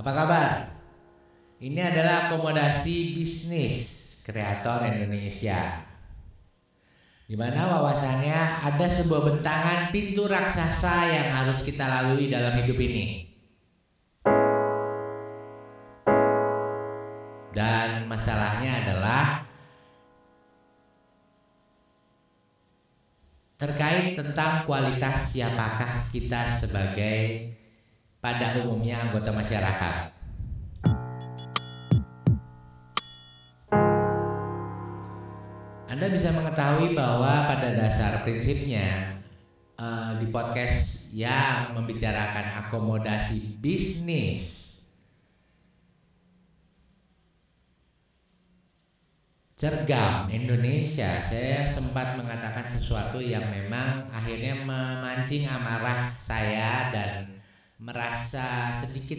Apa kabar? Ini adalah akomodasi bisnis kreator Indonesia. Di mana wawasannya ada sebuah bentangan pintu raksasa yang harus kita lalui dalam hidup ini. Dan masalahnya adalah terkait tentang kualitas siapakah kita sebagai pada umumnya anggota masyarakat. Anda bisa mengetahui bahwa pada dasar prinsipnya uh, di podcast yang membicarakan akomodasi bisnis cergam Indonesia saya sempat mengatakan sesuatu yang memang akhirnya memancing amarah saya dan merasa sedikit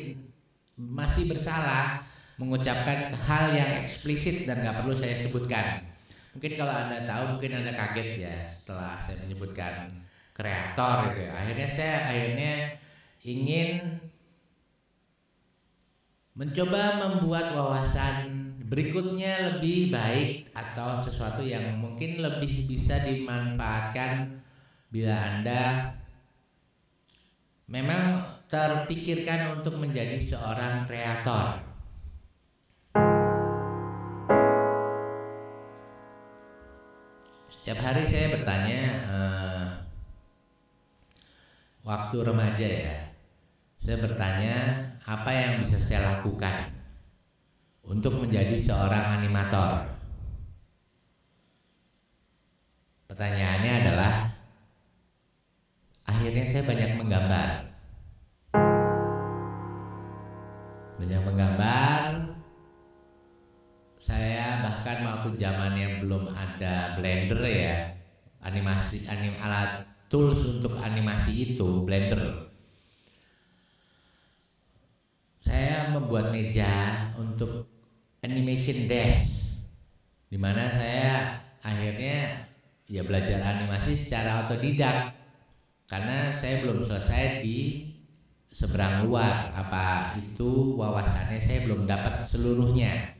masih bersalah mengucapkan hal yang eksplisit dan nggak perlu saya sebutkan. Mungkin kalau anda tahu, mungkin anda kaget ya setelah saya menyebutkan kreator gitu. Ya. Akhirnya saya akhirnya ingin mencoba membuat wawasan berikutnya lebih baik atau sesuatu yang mungkin lebih bisa dimanfaatkan bila anda memang terpikirkan untuk menjadi seorang kreator. Setiap hari saya bertanya, uh, waktu remaja ya, saya bertanya apa yang bisa saya lakukan untuk menjadi seorang animator. Pertanyaannya adalah, akhirnya saya banyak menggambar. Banyak menggambar. Saya bahkan waktu zamannya belum ada blender ya animasi anim alat tools untuk animasi itu blender. Saya membuat meja untuk animation desk di mana saya akhirnya ya belajar animasi secara otodidak. Karena saya belum selesai di seberang luar. Apa itu wawasannya? Saya belum dapat seluruhnya.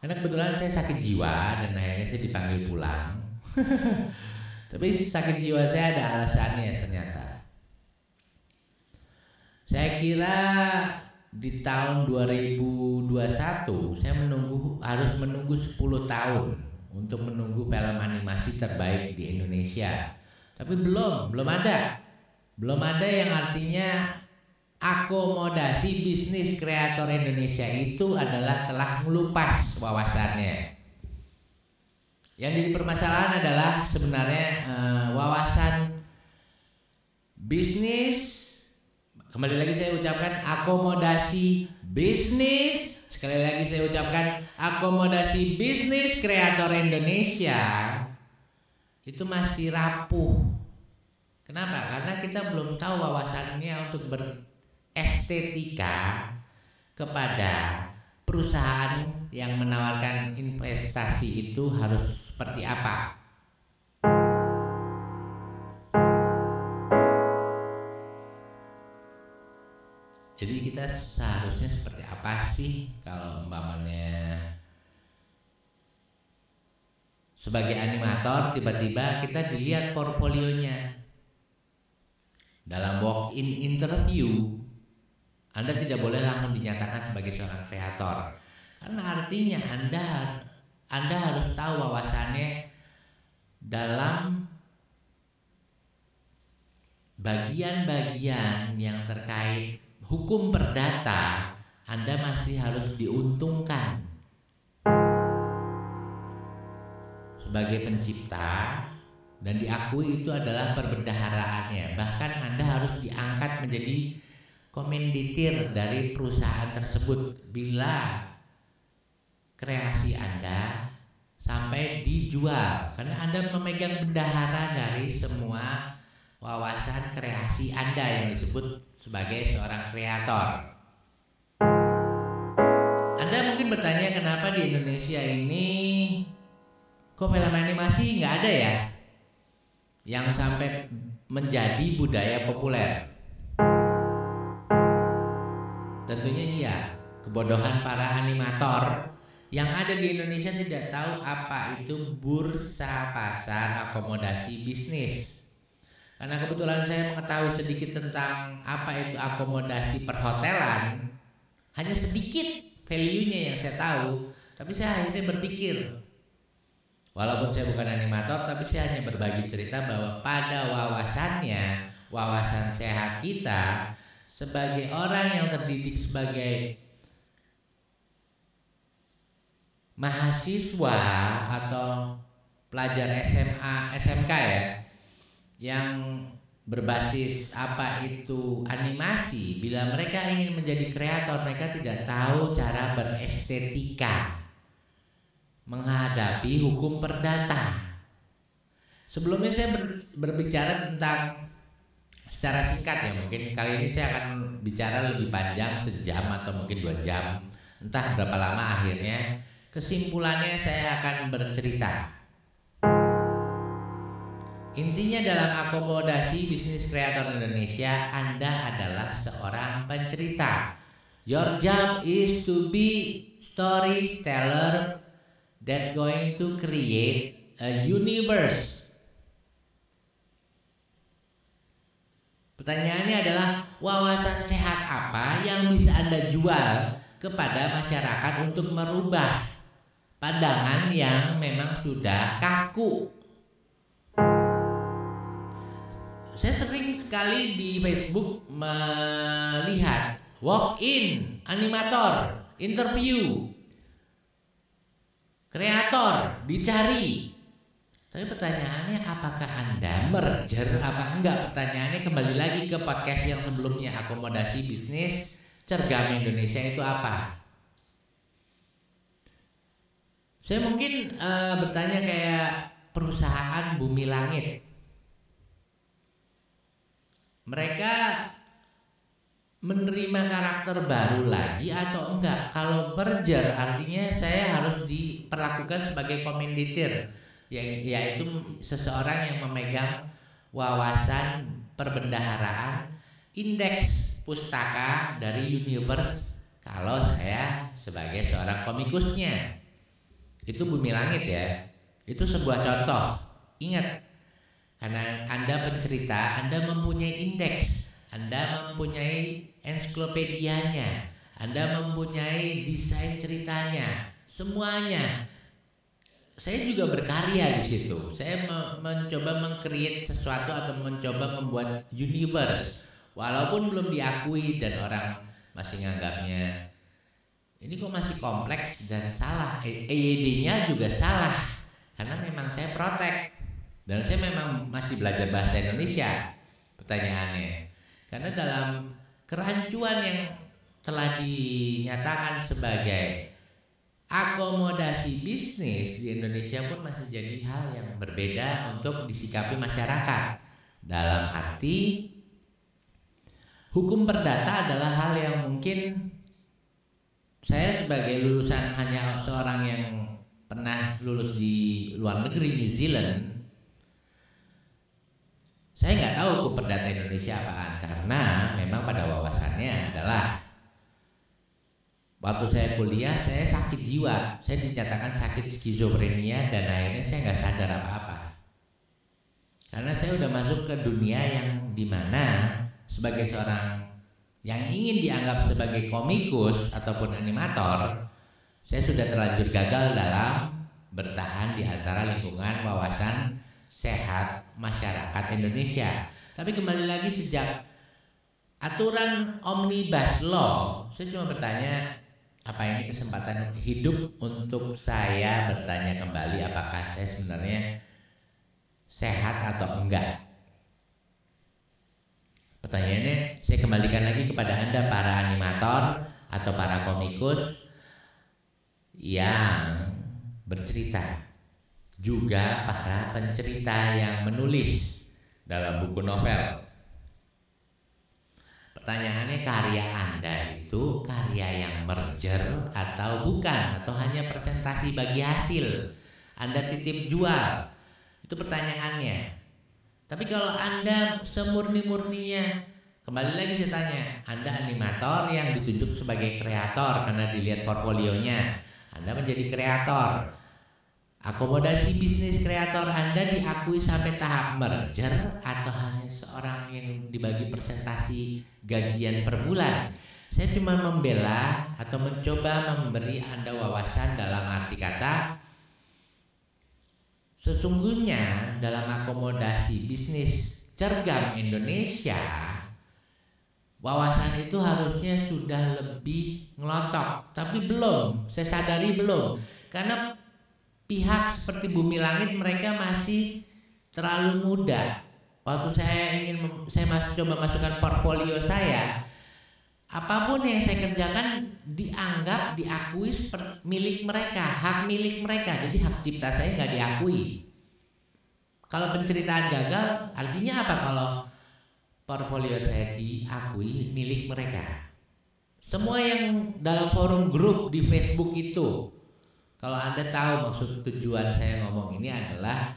Karena kebetulan saya sakit jiwa dan akhirnya saya dipanggil pulang. Tapi sakit jiwa saya ada alasannya ternyata. Saya kira di tahun 2021 saya menunggu harus menunggu 10 tahun untuk menunggu film animasi terbaik di Indonesia. Tapi belum belum ada. Belum ada yang artinya akomodasi bisnis kreator Indonesia itu adalah telah melupas wawasannya. Yang jadi permasalahan adalah sebenarnya uh, wawasan bisnis kembali lagi saya ucapkan akomodasi bisnis sekali lagi saya ucapkan akomodasi bisnis kreator Indonesia itu masih rapuh. Kenapa? Karena kita belum tahu wawasannya untuk ber estetika kepada perusahaan yang menawarkan investasi itu harus seperti apa? Jadi kita seharusnya seperti apa sih kalau umpamanya sebagai animator tiba-tiba kita dilihat portfolionya dalam walk-in interview anda tidak boleh langsung dinyatakan sebagai seorang kreator. Karena artinya Anda Anda harus tahu wawasannya dalam bagian-bagian yang terkait hukum perdata Anda masih harus diuntungkan sebagai pencipta dan diakui itu adalah perbendaharaannya bahkan Anda harus diangkat menjadi komenditir dari perusahaan tersebut bila kreasi Anda sampai dijual karena Anda memegang bendahara dari semua wawasan kreasi Anda yang disebut sebagai seorang kreator. Anda mungkin bertanya kenapa di Indonesia ini kok film animasi nggak ada ya yang sampai menjadi budaya populer. Tentunya iya, kebodohan para animator yang ada di Indonesia tidak tahu apa itu bursa pasar akomodasi bisnis. Karena kebetulan saya mengetahui sedikit tentang apa itu akomodasi perhotelan, hanya sedikit value-nya yang saya tahu, tapi saya akhirnya berpikir, walaupun saya bukan animator, tapi saya hanya berbagi cerita bahwa pada wawasannya, wawasan sehat kita sebagai orang yang terdidik sebagai mahasiswa atau pelajar SMA, SMK ya yang berbasis apa itu animasi. Bila mereka ingin menjadi kreator mereka tidak tahu cara berestetika menghadapi hukum perdata. Sebelumnya saya ber, berbicara tentang secara singkat ya mungkin kali ini saya akan bicara lebih panjang sejam atau mungkin dua jam entah berapa lama akhirnya Kesimpulannya saya akan bercerita. Intinya dalam akomodasi bisnis kreator Indonesia, Anda adalah seorang pencerita. Your job is to be storyteller that going to create a universe. Pertanyaannya adalah wawasan sehat apa yang bisa Anda jual kepada masyarakat untuk merubah pandangan yang memang sudah kaku. Saya sering sekali di Facebook melihat walk-in animator, interview, kreator dicari. Tapi pertanyaannya apakah Anda merger apa enggak? Pertanyaannya kembali lagi ke podcast yang sebelumnya akomodasi bisnis cergam Indonesia itu apa? Saya mungkin uh, bertanya kayak perusahaan Bumi Langit. Mereka menerima karakter baru lagi atau enggak? Kalau merger artinya saya harus diperlakukan sebagai komeditir, ya, yaitu seseorang yang memegang wawasan perbendaharaan indeks pustaka dari universe kalau saya sebagai seorang komikusnya itu bumi langit ya. Itu sebuah contoh. Ingat, karena Anda pencerita, Anda mempunyai indeks, Anda mempunyai ensiklopedianya, Anda mempunyai desain ceritanya, semuanya. Saya juga berkarya di situ. Saya mencoba mengcreate sesuatu atau mencoba membuat universe. Walaupun belum diakui dan orang masih nganggapnya ini kok masih kompleks dan salah? EYD-nya juga salah karena memang saya protek. Dan saya memang masih belajar bahasa Indonesia pertanyaannya. Karena dalam kerancuan yang telah dinyatakan sebagai akomodasi bisnis di Indonesia pun masih jadi hal yang berbeda untuk disikapi masyarakat. Dalam arti hukum perdata adalah hal yang mungkin saya sebagai lulusan hanya seorang yang pernah lulus di luar negeri New Zealand saya nggak tahu hukum perdata Indonesia apaan. Karena memang pada wawasannya adalah waktu saya kuliah saya sakit jiwa saya dinyatakan sakit skizofrenia dan akhirnya saya nggak sadar apa-apa karena saya udah masuk ke dunia yang di mana sebagai seorang yang ingin dianggap sebagai komikus ataupun animator, saya sudah terlanjur gagal dalam bertahan di antara lingkungan wawasan sehat masyarakat Indonesia. Tapi kembali lagi sejak aturan omnibus law, saya cuma bertanya apa ini kesempatan hidup untuk saya bertanya kembali apakah saya sebenarnya sehat atau enggak Pertanyaannya, saya kembalikan lagi kepada Anda para animator atau para komikus yang bercerita. Juga para pencerita yang menulis dalam buku novel. Pertanyaannya karya Anda itu karya yang merger atau bukan atau hanya presentasi bagi hasil Anda titip jual itu pertanyaannya tapi kalau Anda semurni-murninya Kembali lagi saya tanya, Anda animator yang ditunjuk sebagai kreator karena dilihat portfolionya. Anda menjadi kreator. Akomodasi bisnis kreator Anda diakui sampai tahap merger atau hanya seorang yang dibagi presentasi gajian per bulan? Saya cuma membela atau mencoba memberi Anda wawasan dalam arti kata sesungguhnya dalam akomodasi bisnis cergam Indonesia wawasan itu harusnya sudah lebih ngelotok. Tapi belum saya sadari belum. Karena pihak seperti Bumi Langit mereka masih terlalu muda. Waktu saya ingin saya masuk coba masukkan portfolio saya apa pun yang saya kerjakan dianggap diakui milik mereka hak milik mereka. Jadi hak cipta saya nggak diakui. Kalau penceritaan gagal artinya apa? Kalau portfolio saya diakui milik mereka. Semua yang dalam forum grup di Facebook itu, kalau Anda tahu maksud tujuan saya ngomong ini adalah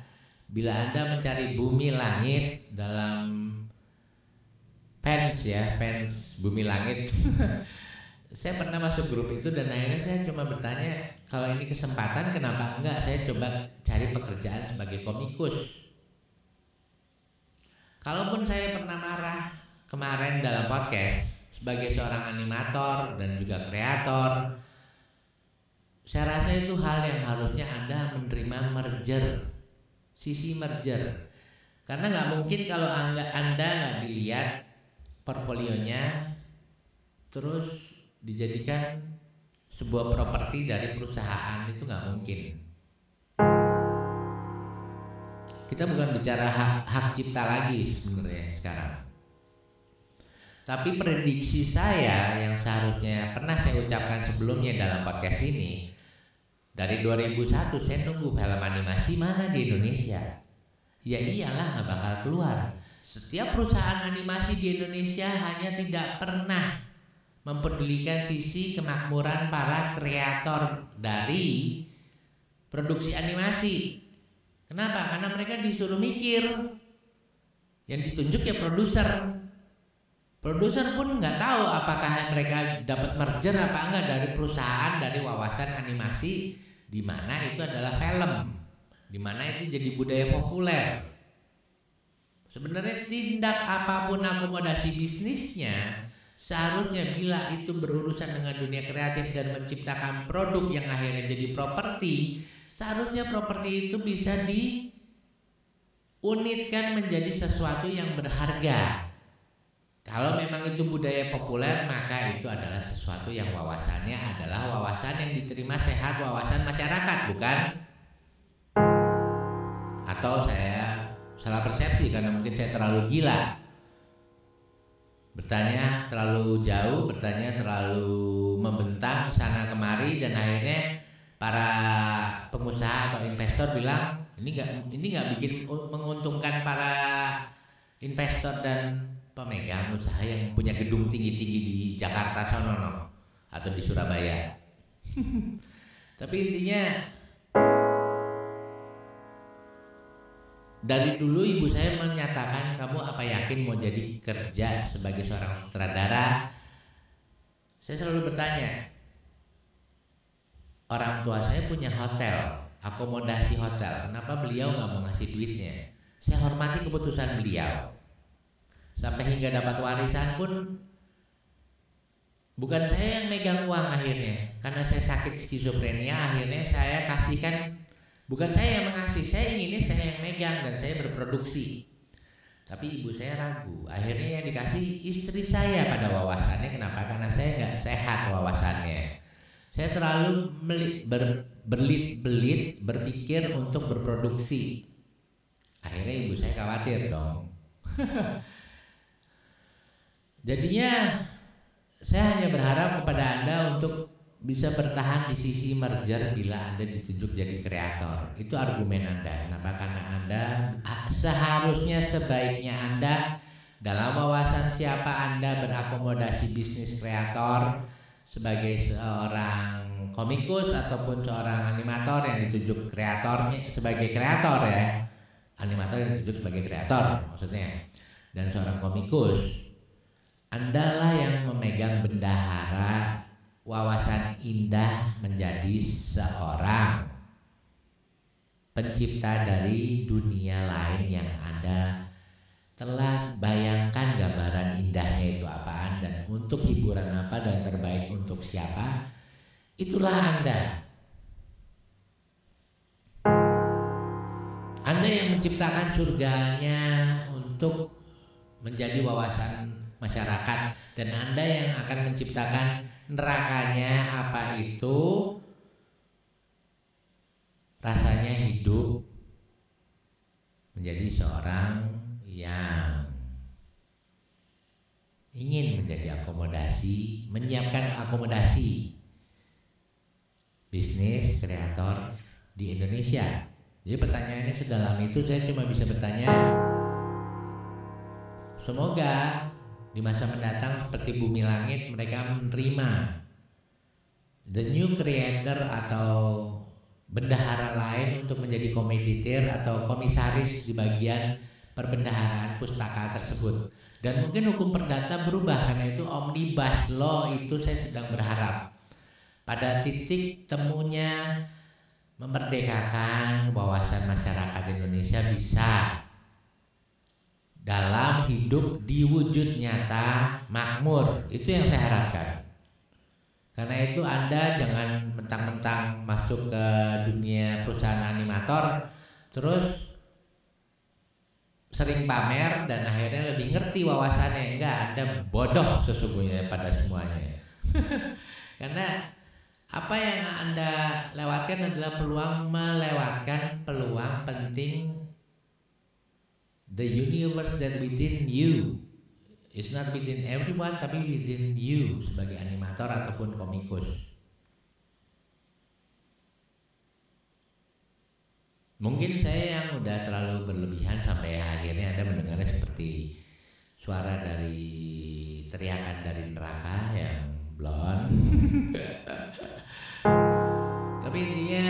bila Anda mencari bumi langit dalam fans ya, fans bumi langit. saya pernah masuk grup itu dan akhirnya saya cuma bertanya, kalau ini kesempatan kenapa enggak saya coba cari pekerjaan sebagai komikus Kalaupun saya pernah marah kemarin dalam podcast sebagai seorang animator dan juga kreator, saya rasa itu hal yang harusnya Anda menerima merger, sisi merger. Karena nggak mungkin kalau Anda Anda nggak dilihat portfolionya, terus dijadikan sebuah properti dari perusahaan itu nggak mungkin. Kita bukan bicara hak, hak cipta lagi sebenarnya sekarang. Tapi prediksi saya yang seharusnya pernah saya ucapkan sebelumnya dalam podcast ini dari 2001 saya nunggu film animasi mana di Indonesia. Ya iyalah nggak bakal keluar. Setiap perusahaan animasi di Indonesia hanya tidak pernah mempedulikan sisi kemakmuran para kreator dari produksi animasi. Kenapa? Karena mereka disuruh mikir. Yang ditunjuk ya produser. Produser pun nggak tahu apakah mereka dapat merger apa enggak dari perusahaan dari wawasan animasi di mana itu adalah film, di mana itu jadi budaya populer. Sebenarnya tindak apa pun akomodasi bisnisnya seharusnya bila itu berurusan dengan dunia kreatif dan menciptakan produk yang akhirnya jadi properti Seharusnya properti itu bisa diunitkan menjadi sesuatu yang berharga. Kalau memang itu budaya populer, maka itu adalah sesuatu yang wawasannya adalah wawasan yang diterima sehat, wawasan masyarakat, bukan? Atau saya salah persepsi karena mungkin saya terlalu gila. Bertanya terlalu jauh, bertanya terlalu membentang sana kemari dan akhirnya para pengusaha atau investor bilang ini nggak ini nggak bikin menguntungkan para investor dan pemegang usaha yang punya gedung tinggi-tinggi di Jakarta sono atau di Surabaya. Tapi intinya dari dulu ibu saya menyatakan kamu apa yakin mau jadi kerja sebagai seorang sutradara? Saya selalu bertanya, orang tua saya punya hotel, akomodasi hotel. Kenapa beliau nggak mau ngasih duitnya? Saya hormati keputusan beliau. Sampai hingga dapat warisan pun bukan saya yang megang uang akhirnya. Karena saya sakit skizofrenia, akhirnya saya kasihkan bukan saya yang mengasih, saya inginnya saya yang megang dan saya berproduksi. Tapi ibu saya ragu. Akhirnya yang dikasih istri saya pada wawasannya. Kenapa? Karena saya nggak sehat wawasannya. Saya terlalu ber, berlit-belit berpikir untuk berproduksi. Akhirnya ibu saya khawatir dong. Jadinya saya hanya berharap kepada Anda untuk bisa bertahan di sisi merger bila Anda ditunjuk jadi kreator. Itu argumen Anda. Kenapa? Karena Anda seharusnya sebaiknya Anda dalam wawasan siapa Anda berakomodasi bisnis kreator sebagai seorang komikus ataupun seorang animator yang ditunjuk kreatornya sebagai kreator ya animator yang ditunjuk sebagai kreator maksudnya dan seorang komikus Andalah yang memegang bendahara wawasan indah menjadi seorang pencipta dari dunia lain yang Anda telah bayangkan gambaran indahnya itu apaan dan untuk hiburan apa dan terbaik untuk siapa? Itulah Anda. Anda yang menciptakan surganya untuk menjadi wawasan masyarakat dan Anda yang akan menciptakan nerakanya apa itu rasanya hidup menjadi seorang yang ingin menjadi akomodasi, menyiapkan akomodasi bisnis kreator di Indonesia. Jadi pertanyaannya sedalam itu saya cuma bisa bertanya Semoga di masa mendatang seperti bumi langit mereka menerima the new creator atau bendahara lain untuk menjadi komeditir atau komisaris di bagian perbendaharaan pustaka tersebut. Dan mungkin hukum perdata berubah karena itu omnibus law itu saya sedang berharap pada titik temunya memerdekakan wawasan masyarakat Indonesia bisa dalam hidup di wujud nyata makmur itu yang saya harapkan karena itu Anda jangan mentang-mentang masuk ke dunia perusahaan animator terus sering pamer dan akhirnya lebih ngerti wawasannya. Enggak, Anda bodoh sesungguhnya pada semuanya. Karena apa yang Anda lewatkan adalah peluang melewatkan peluang penting the universe that within you It's not within everyone tapi within you sebagai animator ataupun komikus. Mungkin saya yang udah terlalu berlebihan sampai akhirnya Anda mendengarnya seperti suara dari teriakan dari neraka yang blon. Tapi intinya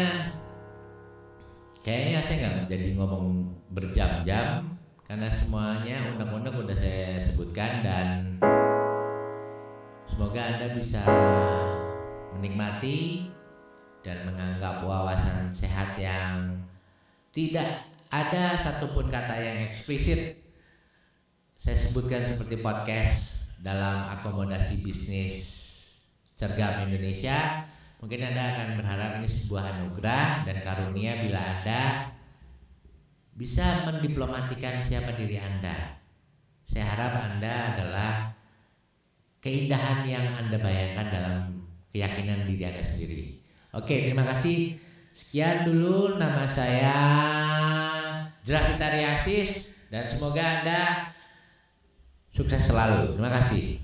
kayaknya saya nggak jadi ngomong berjam-jam karena semuanya undang-undang sudah saya sebutkan dan semoga Anda bisa menikmati dan menganggap wawasan sehat yang tidak ada satupun kata yang eksplisit. Saya sebutkan seperti podcast dalam akomodasi bisnis cergam Indonesia. Mungkin Anda akan berharap ini sebuah anugerah dan karunia bila Anda bisa mendiplomatikan siapa diri Anda. Saya harap Anda adalah keindahan yang Anda bayangkan dalam keyakinan diri Anda sendiri. Oke, terima kasih. Sekian dulu nama saya Drafitariasis dan semoga Anda sukses selalu. Terima kasih.